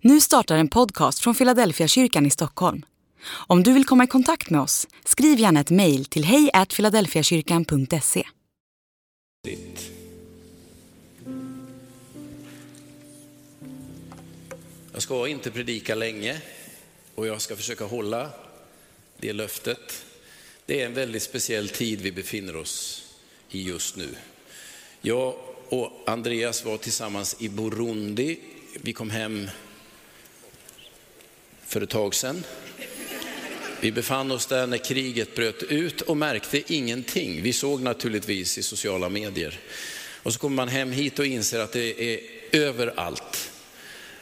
Nu startar en podcast från Philadelphia kyrkan i Stockholm. Om du vill komma i kontakt med oss, skriv gärna ett mejl till hejfiladelfiakyrkan.se. Jag ska inte predika länge och jag ska försöka hålla det löftet. Det är en väldigt speciell tid vi befinner oss i just nu. Jag och Andreas var tillsammans i Burundi. Vi kom hem för ett tag sedan. Vi befann oss där när kriget bröt ut och märkte ingenting. Vi såg naturligtvis i sociala medier. Och så kommer man hem hit och inser att det är överallt.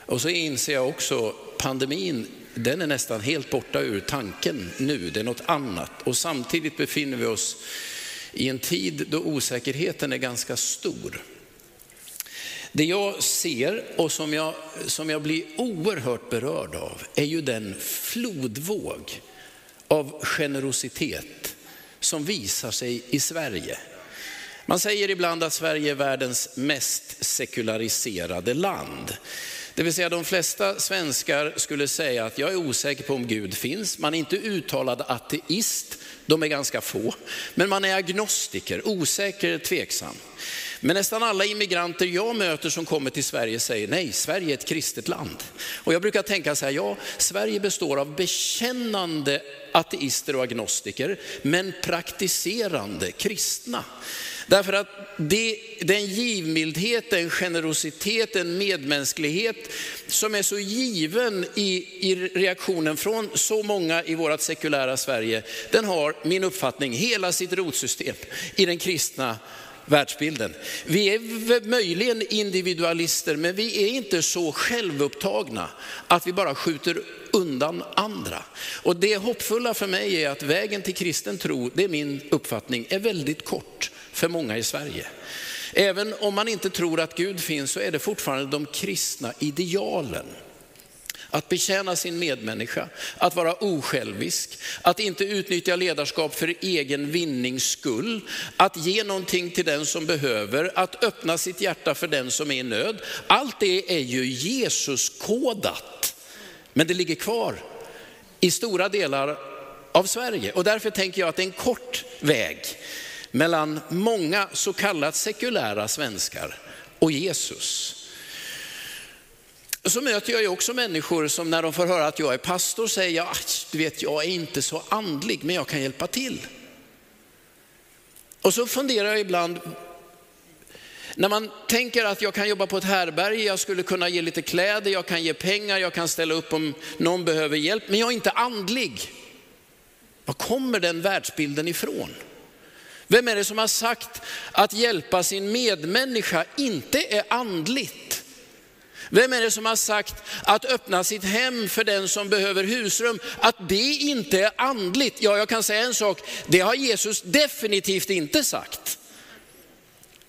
Och så inser jag också pandemin, den är nästan helt borta ur tanken nu. Det är något annat. Och samtidigt befinner vi oss i en tid då osäkerheten är ganska stor. Det jag ser och som jag, som jag blir oerhört berörd av är ju den flodvåg av generositet som visar sig i Sverige. Man säger ibland att Sverige är världens mest sekulariserade land. Det vill säga de flesta svenskar skulle säga att jag är osäker på om Gud finns. Man är inte uttalad ateist, de är ganska få. Men man är agnostiker, osäker, tveksam. Men nästan alla immigranter jag möter som kommer till Sverige säger nej, Sverige är ett kristet land. Och jag brukar tänka så här, ja, Sverige består av bekännande ateister och agnostiker, men praktiserande kristna. Därför att det, den givmildhet, den generositet, den medmänsklighet som är så given i, i reaktionen från så många i vårt sekulära Sverige, den har min uppfattning hela sitt rotsystem i den kristna världsbilden. Vi är möjligen individualister, men vi är inte så självupptagna att vi bara skjuter undan andra. Och det hoppfulla för mig är att vägen till kristen tro, det är min uppfattning, är väldigt kort för många i Sverige. Även om man inte tror att Gud finns så är det fortfarande de kristna idealen. Att betjäna sin medmänniska, att vara osjälvisk, att inte utnyttja ledarskap för egen vinnings skull, att ge någonting till den som behöver, att öppna sitt hjärta för den som är i nöd. Allt det är ju Jesus-kodat, men det ligger kvar i stora delar av Sverige. Och därför tänker jag att det är en kort väg mellan många så kallat sekulära svenskar och Jesus. Så möter jag ju också människor som när de får höra att jag är pastor säger, jag, du vet jag är inte så andlig men jag kan hjälpa till. Och så funderar jag ibland, när man tänker att jag kan jobba på ett härberge, jag skulle kunna ge lite kläder, jag kan ge pengar, jag kan ställa upp om någon behöver hjälp, men jag är inte andlig. Var kommer den världsbilden ifrån? Vem är det som har sagt att hjälpa sin medmänniska inte är andligt? Vem är det som har sagt att öppna sitt hem för den som behöver husrum, att det inte är andligt? Ja, jag kan säga en sak, det har Jesus definitivt inte sagt.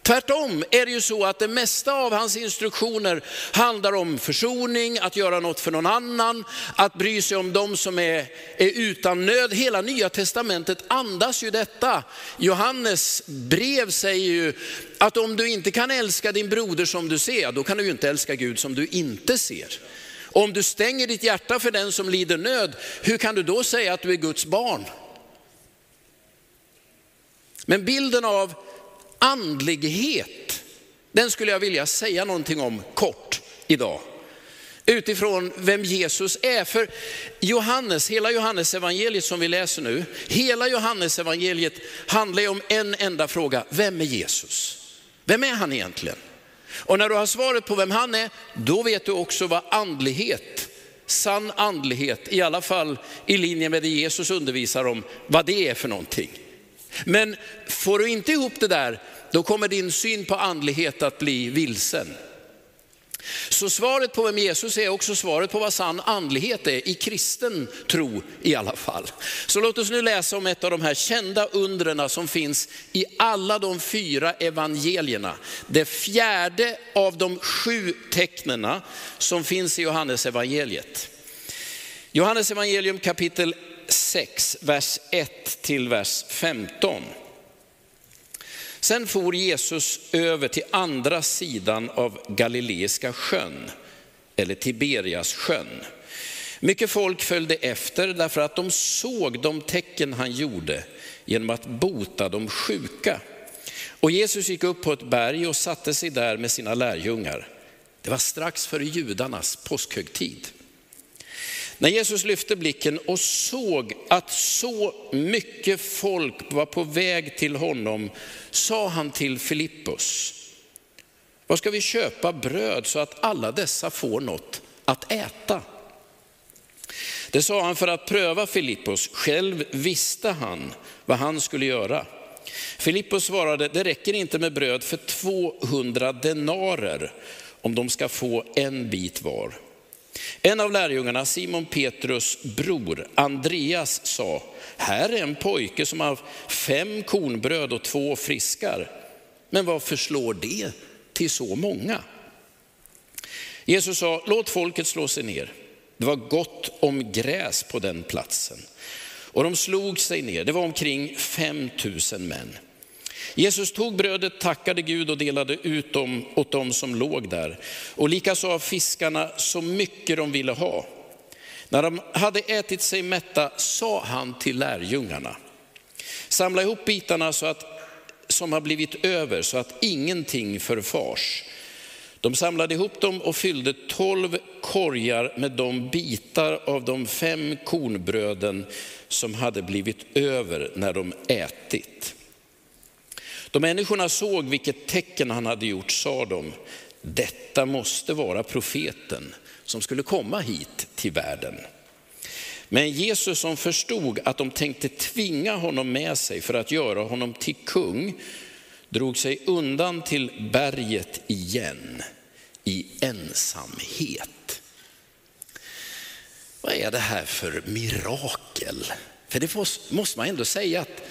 Tvärtom är det ju så att det mesta av hans instruktioner handlar om försoning, att göra något för någon annan, att bry sig om de som är, är utan nöd. Hela nya testamentet andas ju detta. Johannes brev säger ju att om du inte kan älska din broder som du ser, då kan du ju inte älska Gud som du inte ser. Om du stänger ditt hjärta för den som lider nöd, hur kan du då säga att du är Guds barn? Men bilden av andlighet, den skulle jag vilja säga någonting om kort idag. Utifrån vem Jesus är. För Johannes, hela Johannes evangeliet som vi läser nu, hela Johannes evangeliet handlar ju om en enda fråga. Vem är Jesus? Vem är han egentligen? Och när du har svaret på vem han är, då vet du också vad andlighet, sann andlighet, i alla fall i linje med det Jesus undervisar om, vad det är för någonting. Men får du inte ihop det där, då kommer din syn på andlighet att bli vilsen. Så svaret på vem Jesus är också svaret på vad sann andlighet är, i kristen tro i alla fall. Så låt oss nu läsa om ett av de här kända undren som finns i alla de fyra evangelierna. Det fjärde av de sju tecknena som finns i Johannes evangeliet. Johannes evangelium kapitel 6, vers 1 till vers 15. Sen for Jesus över till andra sidan av Galileiska sjön. eller Tiberias sjön. Mycket folk följde efter därför att de såg de tecken han gjorde genom att bota de sjuka. Och Jesus gick upp på ett berg och satte sig där med sina lärjungar. Det var strax före judarnas påskhögtid. När Jesus lyfte blicken och såg att så mycket folk var på väg till honom sa han till Filippus, var ska vi köpa bröd så att alla dessa får något att äta? Det sa han för att pröva Filippus, själv visste han vad han skulle göra. Filippus svarade, det räcker inte med bröd för 200 denarer om de ska få en bit var. En av lärjungarna, Simon Petrus bror Andreas sa, här är en pojke som har fem kornbröd och två friskar. Men vad förslår det till så många? Jesus sa, låt folket slå sig ner. Det var gott om gräs på den platsen. Och de slog sig ner, det var omkring 5 000 män. Jesus tog brödet, tackade Gud och delade ut dem åt dem som låg där. Och likaså av fiskarna så mycket de ville ha. När de hade ätit sig mätta sa han till lärjungarna, samla ihop bitarna så att, som har blivit över så att ingenting förfars. De samlade ihop dem och fyllde tolv korgar med de bitar av de fem kornbröden som hade blivit över när de ätit. Då människorna såg vilket tecken han hade gjort sa de, detta måste vara profeten som skulle komma hit till världen. Men Jesus som förstod att de tänkte tvinga honom med sig för att göra honom till kung, drog sig undan till berget igen i ensamhet. Vad är det här för mirakel? För det måste man ändå säga att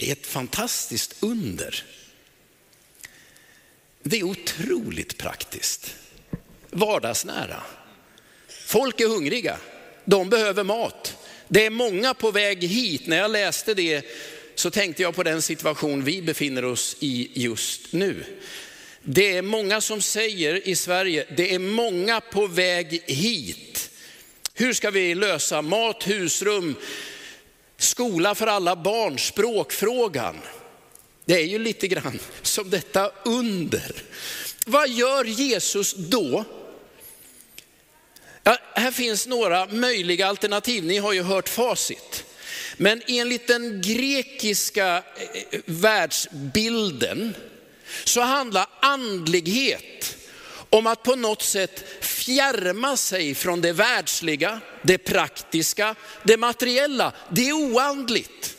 det är ett fantastiskt under. Det är otroligt praktiskt, vardagsnära. Folk är hungriga, de behöver mat. Det är många på väg hit. När jag läste det så tänkte jag på den situation vi befinner oss i just nu. Det är många som säger i Sverige, det är många på väg hit. Hur ska vi lösa mat, husrum, skola för alla barn, språkfrågan? Det är ju lite grann som detta under. Vad gör Jesus då? Ja, här finns några möjliga alternativ, ni har ju hört facit. Men enligt den grekiska eh, världsbilden så handlar andlighet om att på något sätt fjärma sig från det världsliga, det praktiska, det materiella. Det är oandligt.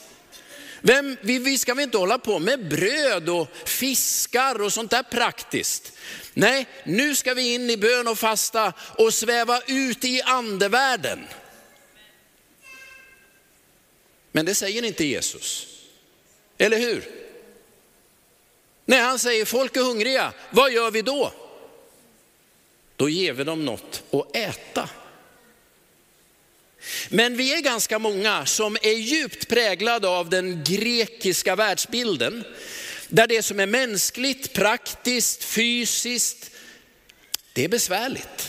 Vem, vi, vi ska väl inte hålla på med bröd och fiskar och sånt där praktiskt. Nej, nu ska vi in i bön och fasta och sväva ut i andevärlden. Men det säger inte Jesus. Eller hur? När han säger folk är hungriga, vad gör vi då? Då ger vi dem något att äta. Men vi är ganska många som är djupt präglade av den grekiska världsbilden. Där det som är mänskligt, praktiskt, fysiskt, det är besvärligt.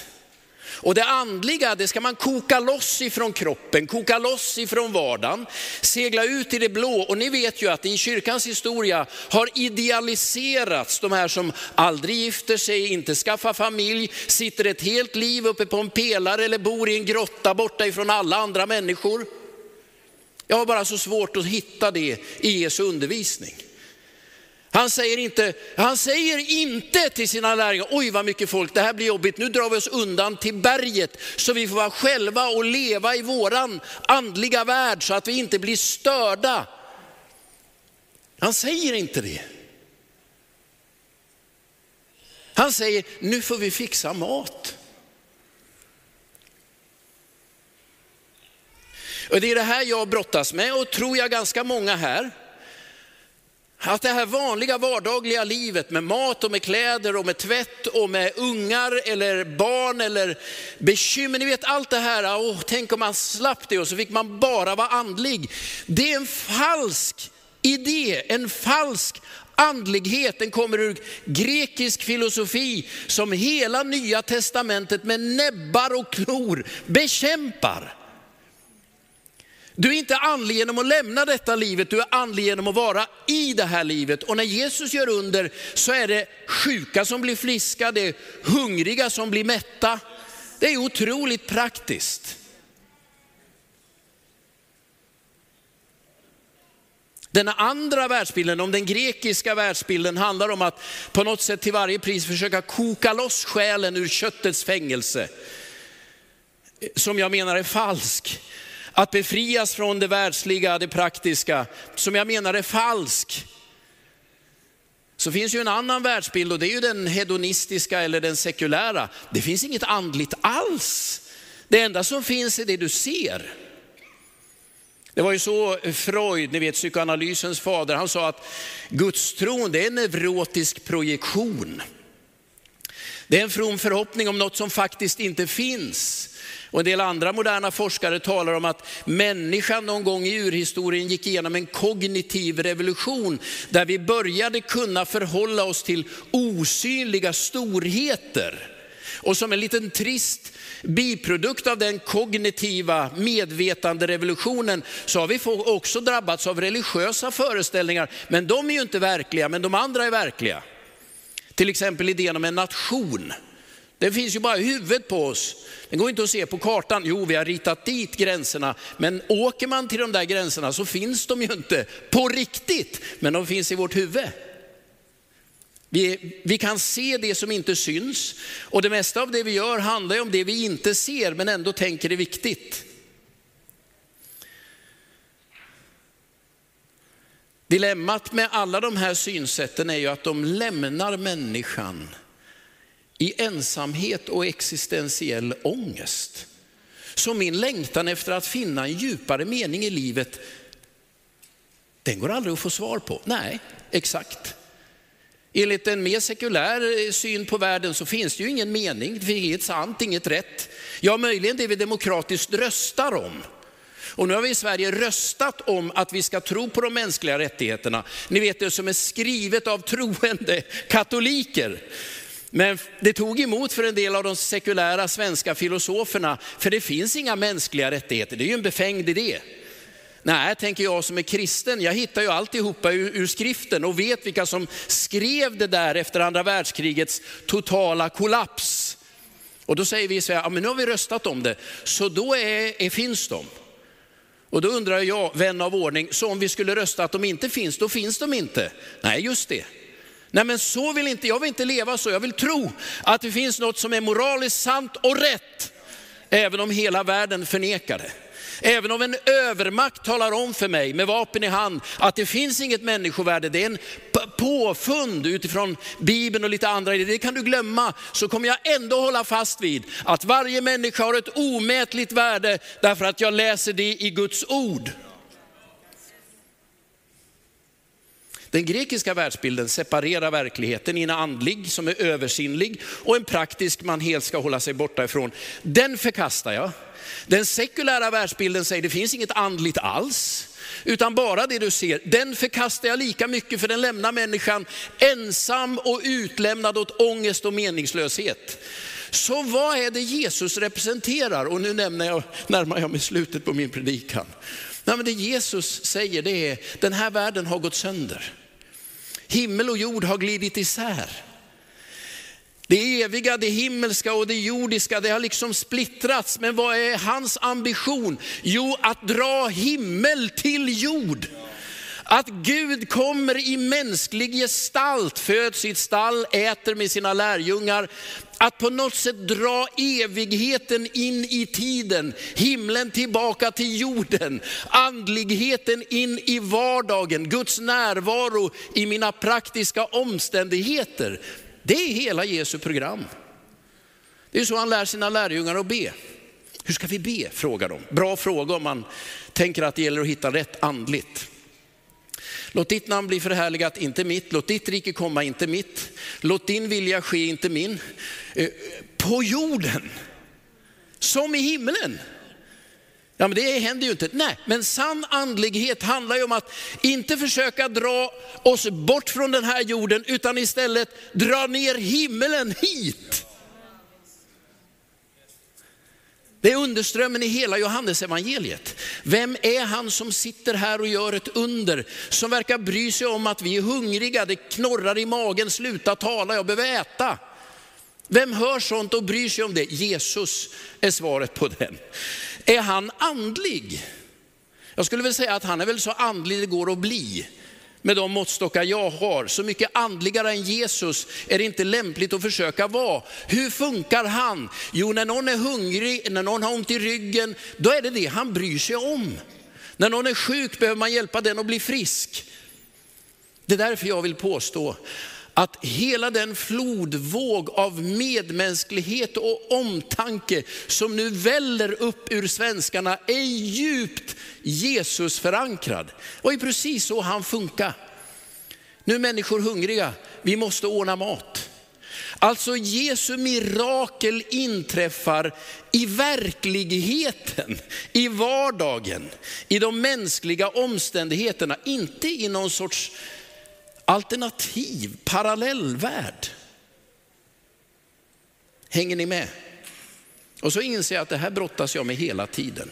Och det andliga, det ska man koka loss ifrån kroppen, koka loss ifrån vardagen, segla ut i det blå. Och ni vet ju att i kyrkans historia har idealiserats de här som aldrig gifter sig, inte skaffar familj, sitter ett helt liv uppe på en pelare eller bor i en grotta borta ifrån alla andra människor. Jag har bara så svårt att hitta det i Jesu undervisning. Han säger, inte, han säger inte till sina lärjungar, oj vad mycket folk, det här blir jobbigt, nu drar vi oss undan till berget så vi får vara själva och leva i våran andliga värld så att vi inte blir störda. Han säger inte det. Han säger, nu får vi fixa mat. Och det är det här jag brottas med och tror jag ganska många här. Att det här vanliga vardagliga livet med mat och med kläder och med tvätt och med ungar eller barn eller bekymmer, ni vet allt det här, oh, tänk om man slapp det och så fick man bara vara andlig. Det är en falsk idé, en falsk Andlighet, den kommer ur grekisk filosofi som hela nya testamentet med näbbar och klor bekämpar. Du är inte andlig genom att lämna detta livet, du är andlig genom att vara i det här livet. Och när Jesus gör under så är det sjuka som blir friska, det är hungriga som blir mätta. Det är otroligt praktiskt. Den andra världsbilden, om den grekiska världsbilden, handlar om att på något sätt till varje pris försöka koka loss själen ur köttets fängelse. Som jag menar är falsk. Att befrias från det världsliga, det praktiska, som jag menar är falsk. Så finns ju en annan världsbild och det är ju den hedonistiska eller den sekulära. Det finns inget andligt alls. Det enda som finns är det du ser. Det var ju så Freud, ni vet psykoanalysens fader, han sa att gudstron det är en neurotisk projektion. Det är en from förhoppning om något som faktiskt inte finns. Och en del andra moderna forskare talar om att människan någon gång i urhistorien gick igenom en kognitiv revolution där vi började kunna förhålla oss till osynliga storheter. Och som en liten trist biprodukt av den kognitiva medvetande revolutionen så har vi också drabbats av religiösa föreställningar. Men de är ju inte verkliga, men de andra är verkliga. Till exempel idén om en nation. Den finns ju bara i huvudet på oss. Den går inte att se på kartan. Jo, vi har ritat dit gränserna, men åker man till de där gränserna så finns de ju inte på riktigt, men de finns i vårt huvud. Vi, vi, kan se det som inte syns och det mesta av det vi gör handlar om det vi inte ser men ändå tänker är viktigt. Dilemmat med alla de här synsätten är ju att de lämnar människan i ensamhet och existentiell ångest. Så min längtan efter att finna en djupare mening i livet, den går aldrig att få svar på. Nej, exakt. Enligt en mer sekulär eh, syn på världen så finns det ju ingen mening, det finns inget sant, inget rätt. Ja, möjligen det vi demokratiskt röstar om. Och nu har vi i Sverige röstat om att vi ska tro på de mänskliga rättigheterna. Ni vet det som är skrivet av troende katoliker. Men det tog emot för en del av de sekulära svenska filosoferna, för det finns inga mänskliga rättigheter. Det är ju en befängd idé. Nej, tänker jag som är kristen, jag hittar ju alltihopa ur, ur skriften och vet vilka som skrev det där efter andra världskrigets totala kollaps. Och då säger vi så här, ja, men nu har vi röstat om det, så då är, är, finns de. Och då undrar jag, vän av ordning, så om vi skulle rösta att de inte finns, då finns de inte. Nej, just det. Nej men så vill inte, jag vill inte leva så, jag vill tro att det finns något som är moraliskt sant och rätt, även om hela världen förnekar det. Även om en övermakt talar om för mig med vapen i hand att det finns inget människovärde, det är en påfund utifrån Bibeln och lite andra idéer, det kan du glömma, så kommer jag ändå hålla fast vid att varje människa har ett omätligt värde därför att jag läser det i Guds ord. Den grekiska världsbilden separerar verkligheten i en andlig som är översinnlig och en praktisk man helt ska hålla sig borta ifrån. Den förkastar jag. Den sekulära världsbilden säger det finns inget andligt alls, utan bara det du ser. Den förkastar jag lika mycket för den lämnar människan ensam och utlämnad åt ångest och meningslöshet. Så vad är det Jesus representerar? Och nu nämner jag, närmar jag mig slutet på min predikan. Nej, men det Jesus säger det är, den här världen har gått sönder. Himmel och jord har glidit isär. Det eviga, det himmelska och det jordiska, det har liksom splittrats. Men vad är hans ambition? Jo, att dra himmel till jord. Att Gud kommer i mänsklig gestalt, föds i ett stall, äter med sina lärjungar. Att på något sätt dra evigheten in i tiden, himlen tillbaka till jorden, andligheten in i vardagen, Guds närvaro i mina praktiska omständigheter. Det är hela Jesu program. Det är så han lär sina lärjungar att be. Hur ska vi be? frågar de. Bra fråga om man tänker att det gäller att hitta rätt andligt. Låt ditt namn bli förhärligat, inte mitt. Låt ditt rike komma, inte mitt. Låt din vilja ske, inte min. Eh, på jorden, som i himlen. Ja, men det händer ju inte. Nej, men sann andlighet handlar ju om att inte försöka dra oss bort från den här jorden, utan istället dra ner himmelen hit. Det är underströmmen i hela Johannesevangeliet. Vem är han som sitter här och gör ett under, som verkar bry sig om att vi är hungriga, det knorrar i magen, sluta tala, jag behöver äta. Vem hör sånt och bryr sig om det? Jesus är svaret på den. Är han andlig? Jag skulle väl säga att han är väl så andlig det går att bli med de måttstockar jag har. Så mycket andligare än Jesus är det inte lämpligt att försöka vara. Hur funkar han? Jo, när någon är hungrig, när någon har ont i ryggen, då är det det han bryr sig om. När någon är sjuk behöver man hjälpa den att bli frisk. Det är därför jag vill påstå att hela den flodvåg av medmänsklighet och omtanke som nu väller upp ur svenskarna är djupt Jesus förankrad. Och det är precis så han funkar. Nu är människor hungriga, vi måste ordna mat. Alltså Jesu mirakel inträffar i verkligheten, i vardagen, i de mänskliga omständigheterna, inte i någon sorts alternativ, parallellvärld. Hänger ni med? Och så inser jag att det här brottas jag med hela tiden.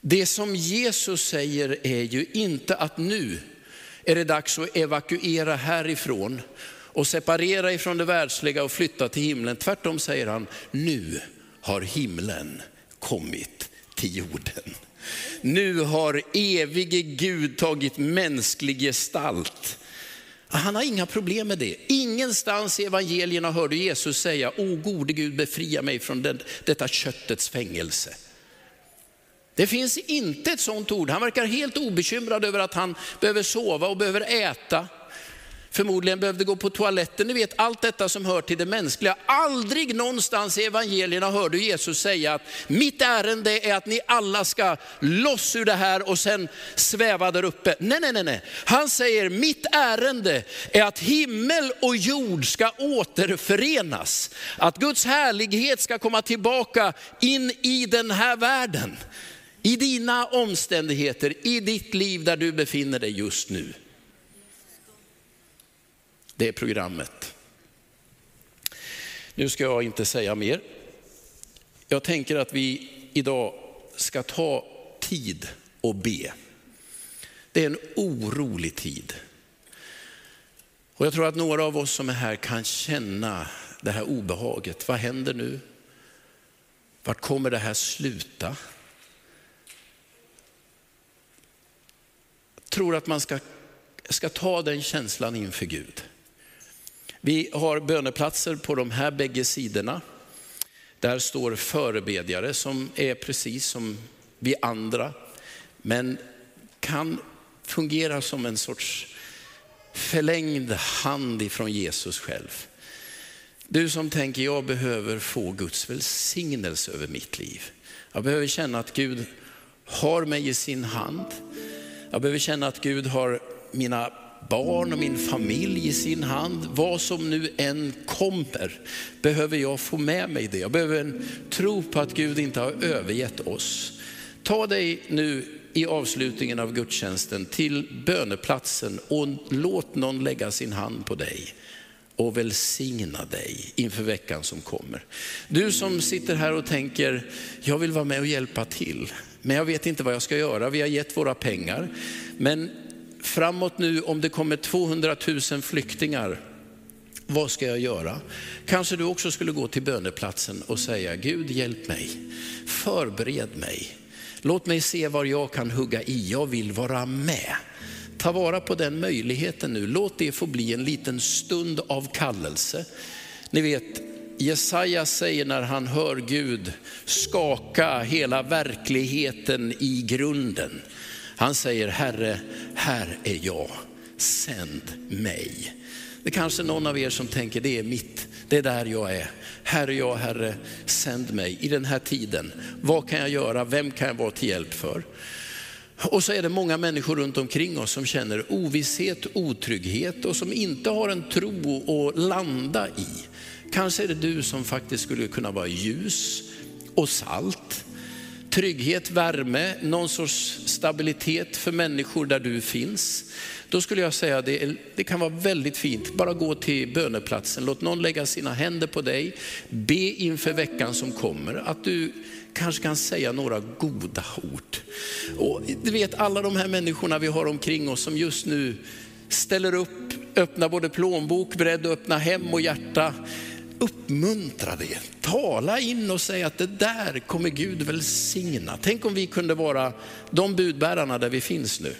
Det som Jesus säger är ju inte att nu är det dags att evakuera härifrån och separera ifrån det världsliga och flytta till himlen. Tvärtom säger han, nu har himlen kommit till jorden. Nu har evige Gud tagit mänsklig gestalt. Ah, han har inga problem med det. Ingenstans i evangelierna hör du Jesus säga, o gode Gud befria mig från den, detta köttets fängelse. Det finns inte ett sånt ord. Han verkar helt obekymrad över att han behöver sova och behöver äta förmodligen behövde gå på toaletten. Ni vet allt detta som hör till det mänskliga. Aldrig någonstans i evangelierna hör du Jesus säga att mitt ärende är att ni alla ska loss ur det här och sen sväva där uppe. Nej, nej, nej, nej. Han säger mitt ärende är att himmel och jord ska återförenas. Att Guds härlighet ska komma tillbaka in i den här världen. I dina omständigheter, i ditt liv där du befinner dig just nu. Det är programmet. Nu ska jag inte säga mer. Jag tänker att vi idag ska ta tid och be. Det är en orolig tid. Och jag tror att några av oss som är här kan känna det här obehaget. Vad händer nu? Vart kommer det här sluta? Jag tror att man ska, ska ta den känslan inför Gud. Vi har böneplatser på de här bägge sidorna. Där står förebedjare som är precis som vi andra, men kan fungera som en sorts förlängd hand ifrån Jesus själv. Du som tänker, jag behöver få Guds välsignelse över mitt liv. Jag behöver känna att Gud har mig i sin hand. Jag behöver känna att Gud har mina barn och min familj i sin hand. Vad som nu än kommer behöver jag få med mig det. Jag behöver en tro på att Gud inte har övergett oss. Ta dig nu i avslutningen av gudstjänsten till böneplatsen och låt någon lägga sin hand på dig och välsigna dig inför veckan som kommer. Du som sitter här och tänker, jag vill vara med och hjälpa till, men jag vet inte vad jag ska göra. Vi har gett våra pengar, men framåt nu om det kommer 200 000 flyktingar, vad ska jag göra? Kanske du också skulle gå till böneplatsen och säga, Gud hjälp mig, förbered mig. Låt mig se var jag kan hugga i, jag vill vara med. Ta vara på den möjligheten nu, låt det få bli en liten stund av kallelse. Ni vet, Jesaja säger när han hör Gud skaka hela verkligheten i grunden. Han säger, Herre, här är jag, sänd mig. Det är kanske någon av er som tänker, det är mitt, det är där jag är. Här är jag, Herre, sänd mig i den här tiden. Vad kan jag göra? Vem kan jag vara till hjälp för? Och så är det många människor runt omkring oss som känner ovisshet, otrygghet och som inte har en tro att landa i. Kanske är det du som faktiskt skulle kunna vara ljus och salt trygghet, värme, någon sorts stabilitet för människor där du finns. Då skulle jag säga att det, det kan vara väldigt fint, bara gå till böneplatsen, låt någon lägga sina händer på dig, be inför veckan som kommer, att du kanske kan säga några goda ord. Och du vet alla de här människorna vi har omkring oss som just nu ställer upp, öppnar både plånbok, beredd att öppna hem och hjärta. Uppmuntra det, tala in och säg att det där kommer Gud välsigna. Tänk om vi kunde vara de budbärarna där vi finns nu.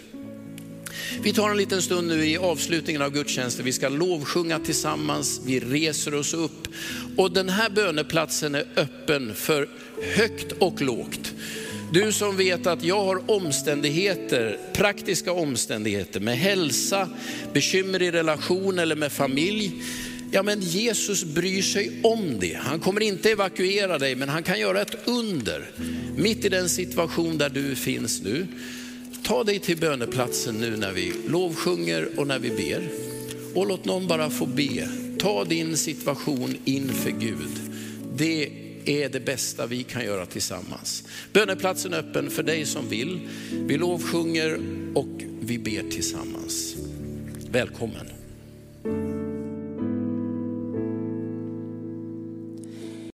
Vi tar en liten stund nu i avslutningen av gudstjänsten. Vi ska lovsjunga tillsammans, vi reser oss upp. Och den här böneplatsen är öppen för högt och lågt. Du som vet att jag har omständigheter, praktiska omständigheter med hälsa, bekymmer i relation eller med familj. Ja men Jesus bryr sig om det. Han kommer inte evakuera dig men han kan göra ett under mitt i den situation där du finns nu. Ta dig till böneplatsen nu när vi lovsjunger och när vi ber. Och låt någon bara få be. Ta din situation inför Gud. Det är det bästa vi kan göra tillsammans. Böneplatsen är öppen för dig som vill. Vi lovsjunger och vi ber tillsammans. Välkommen.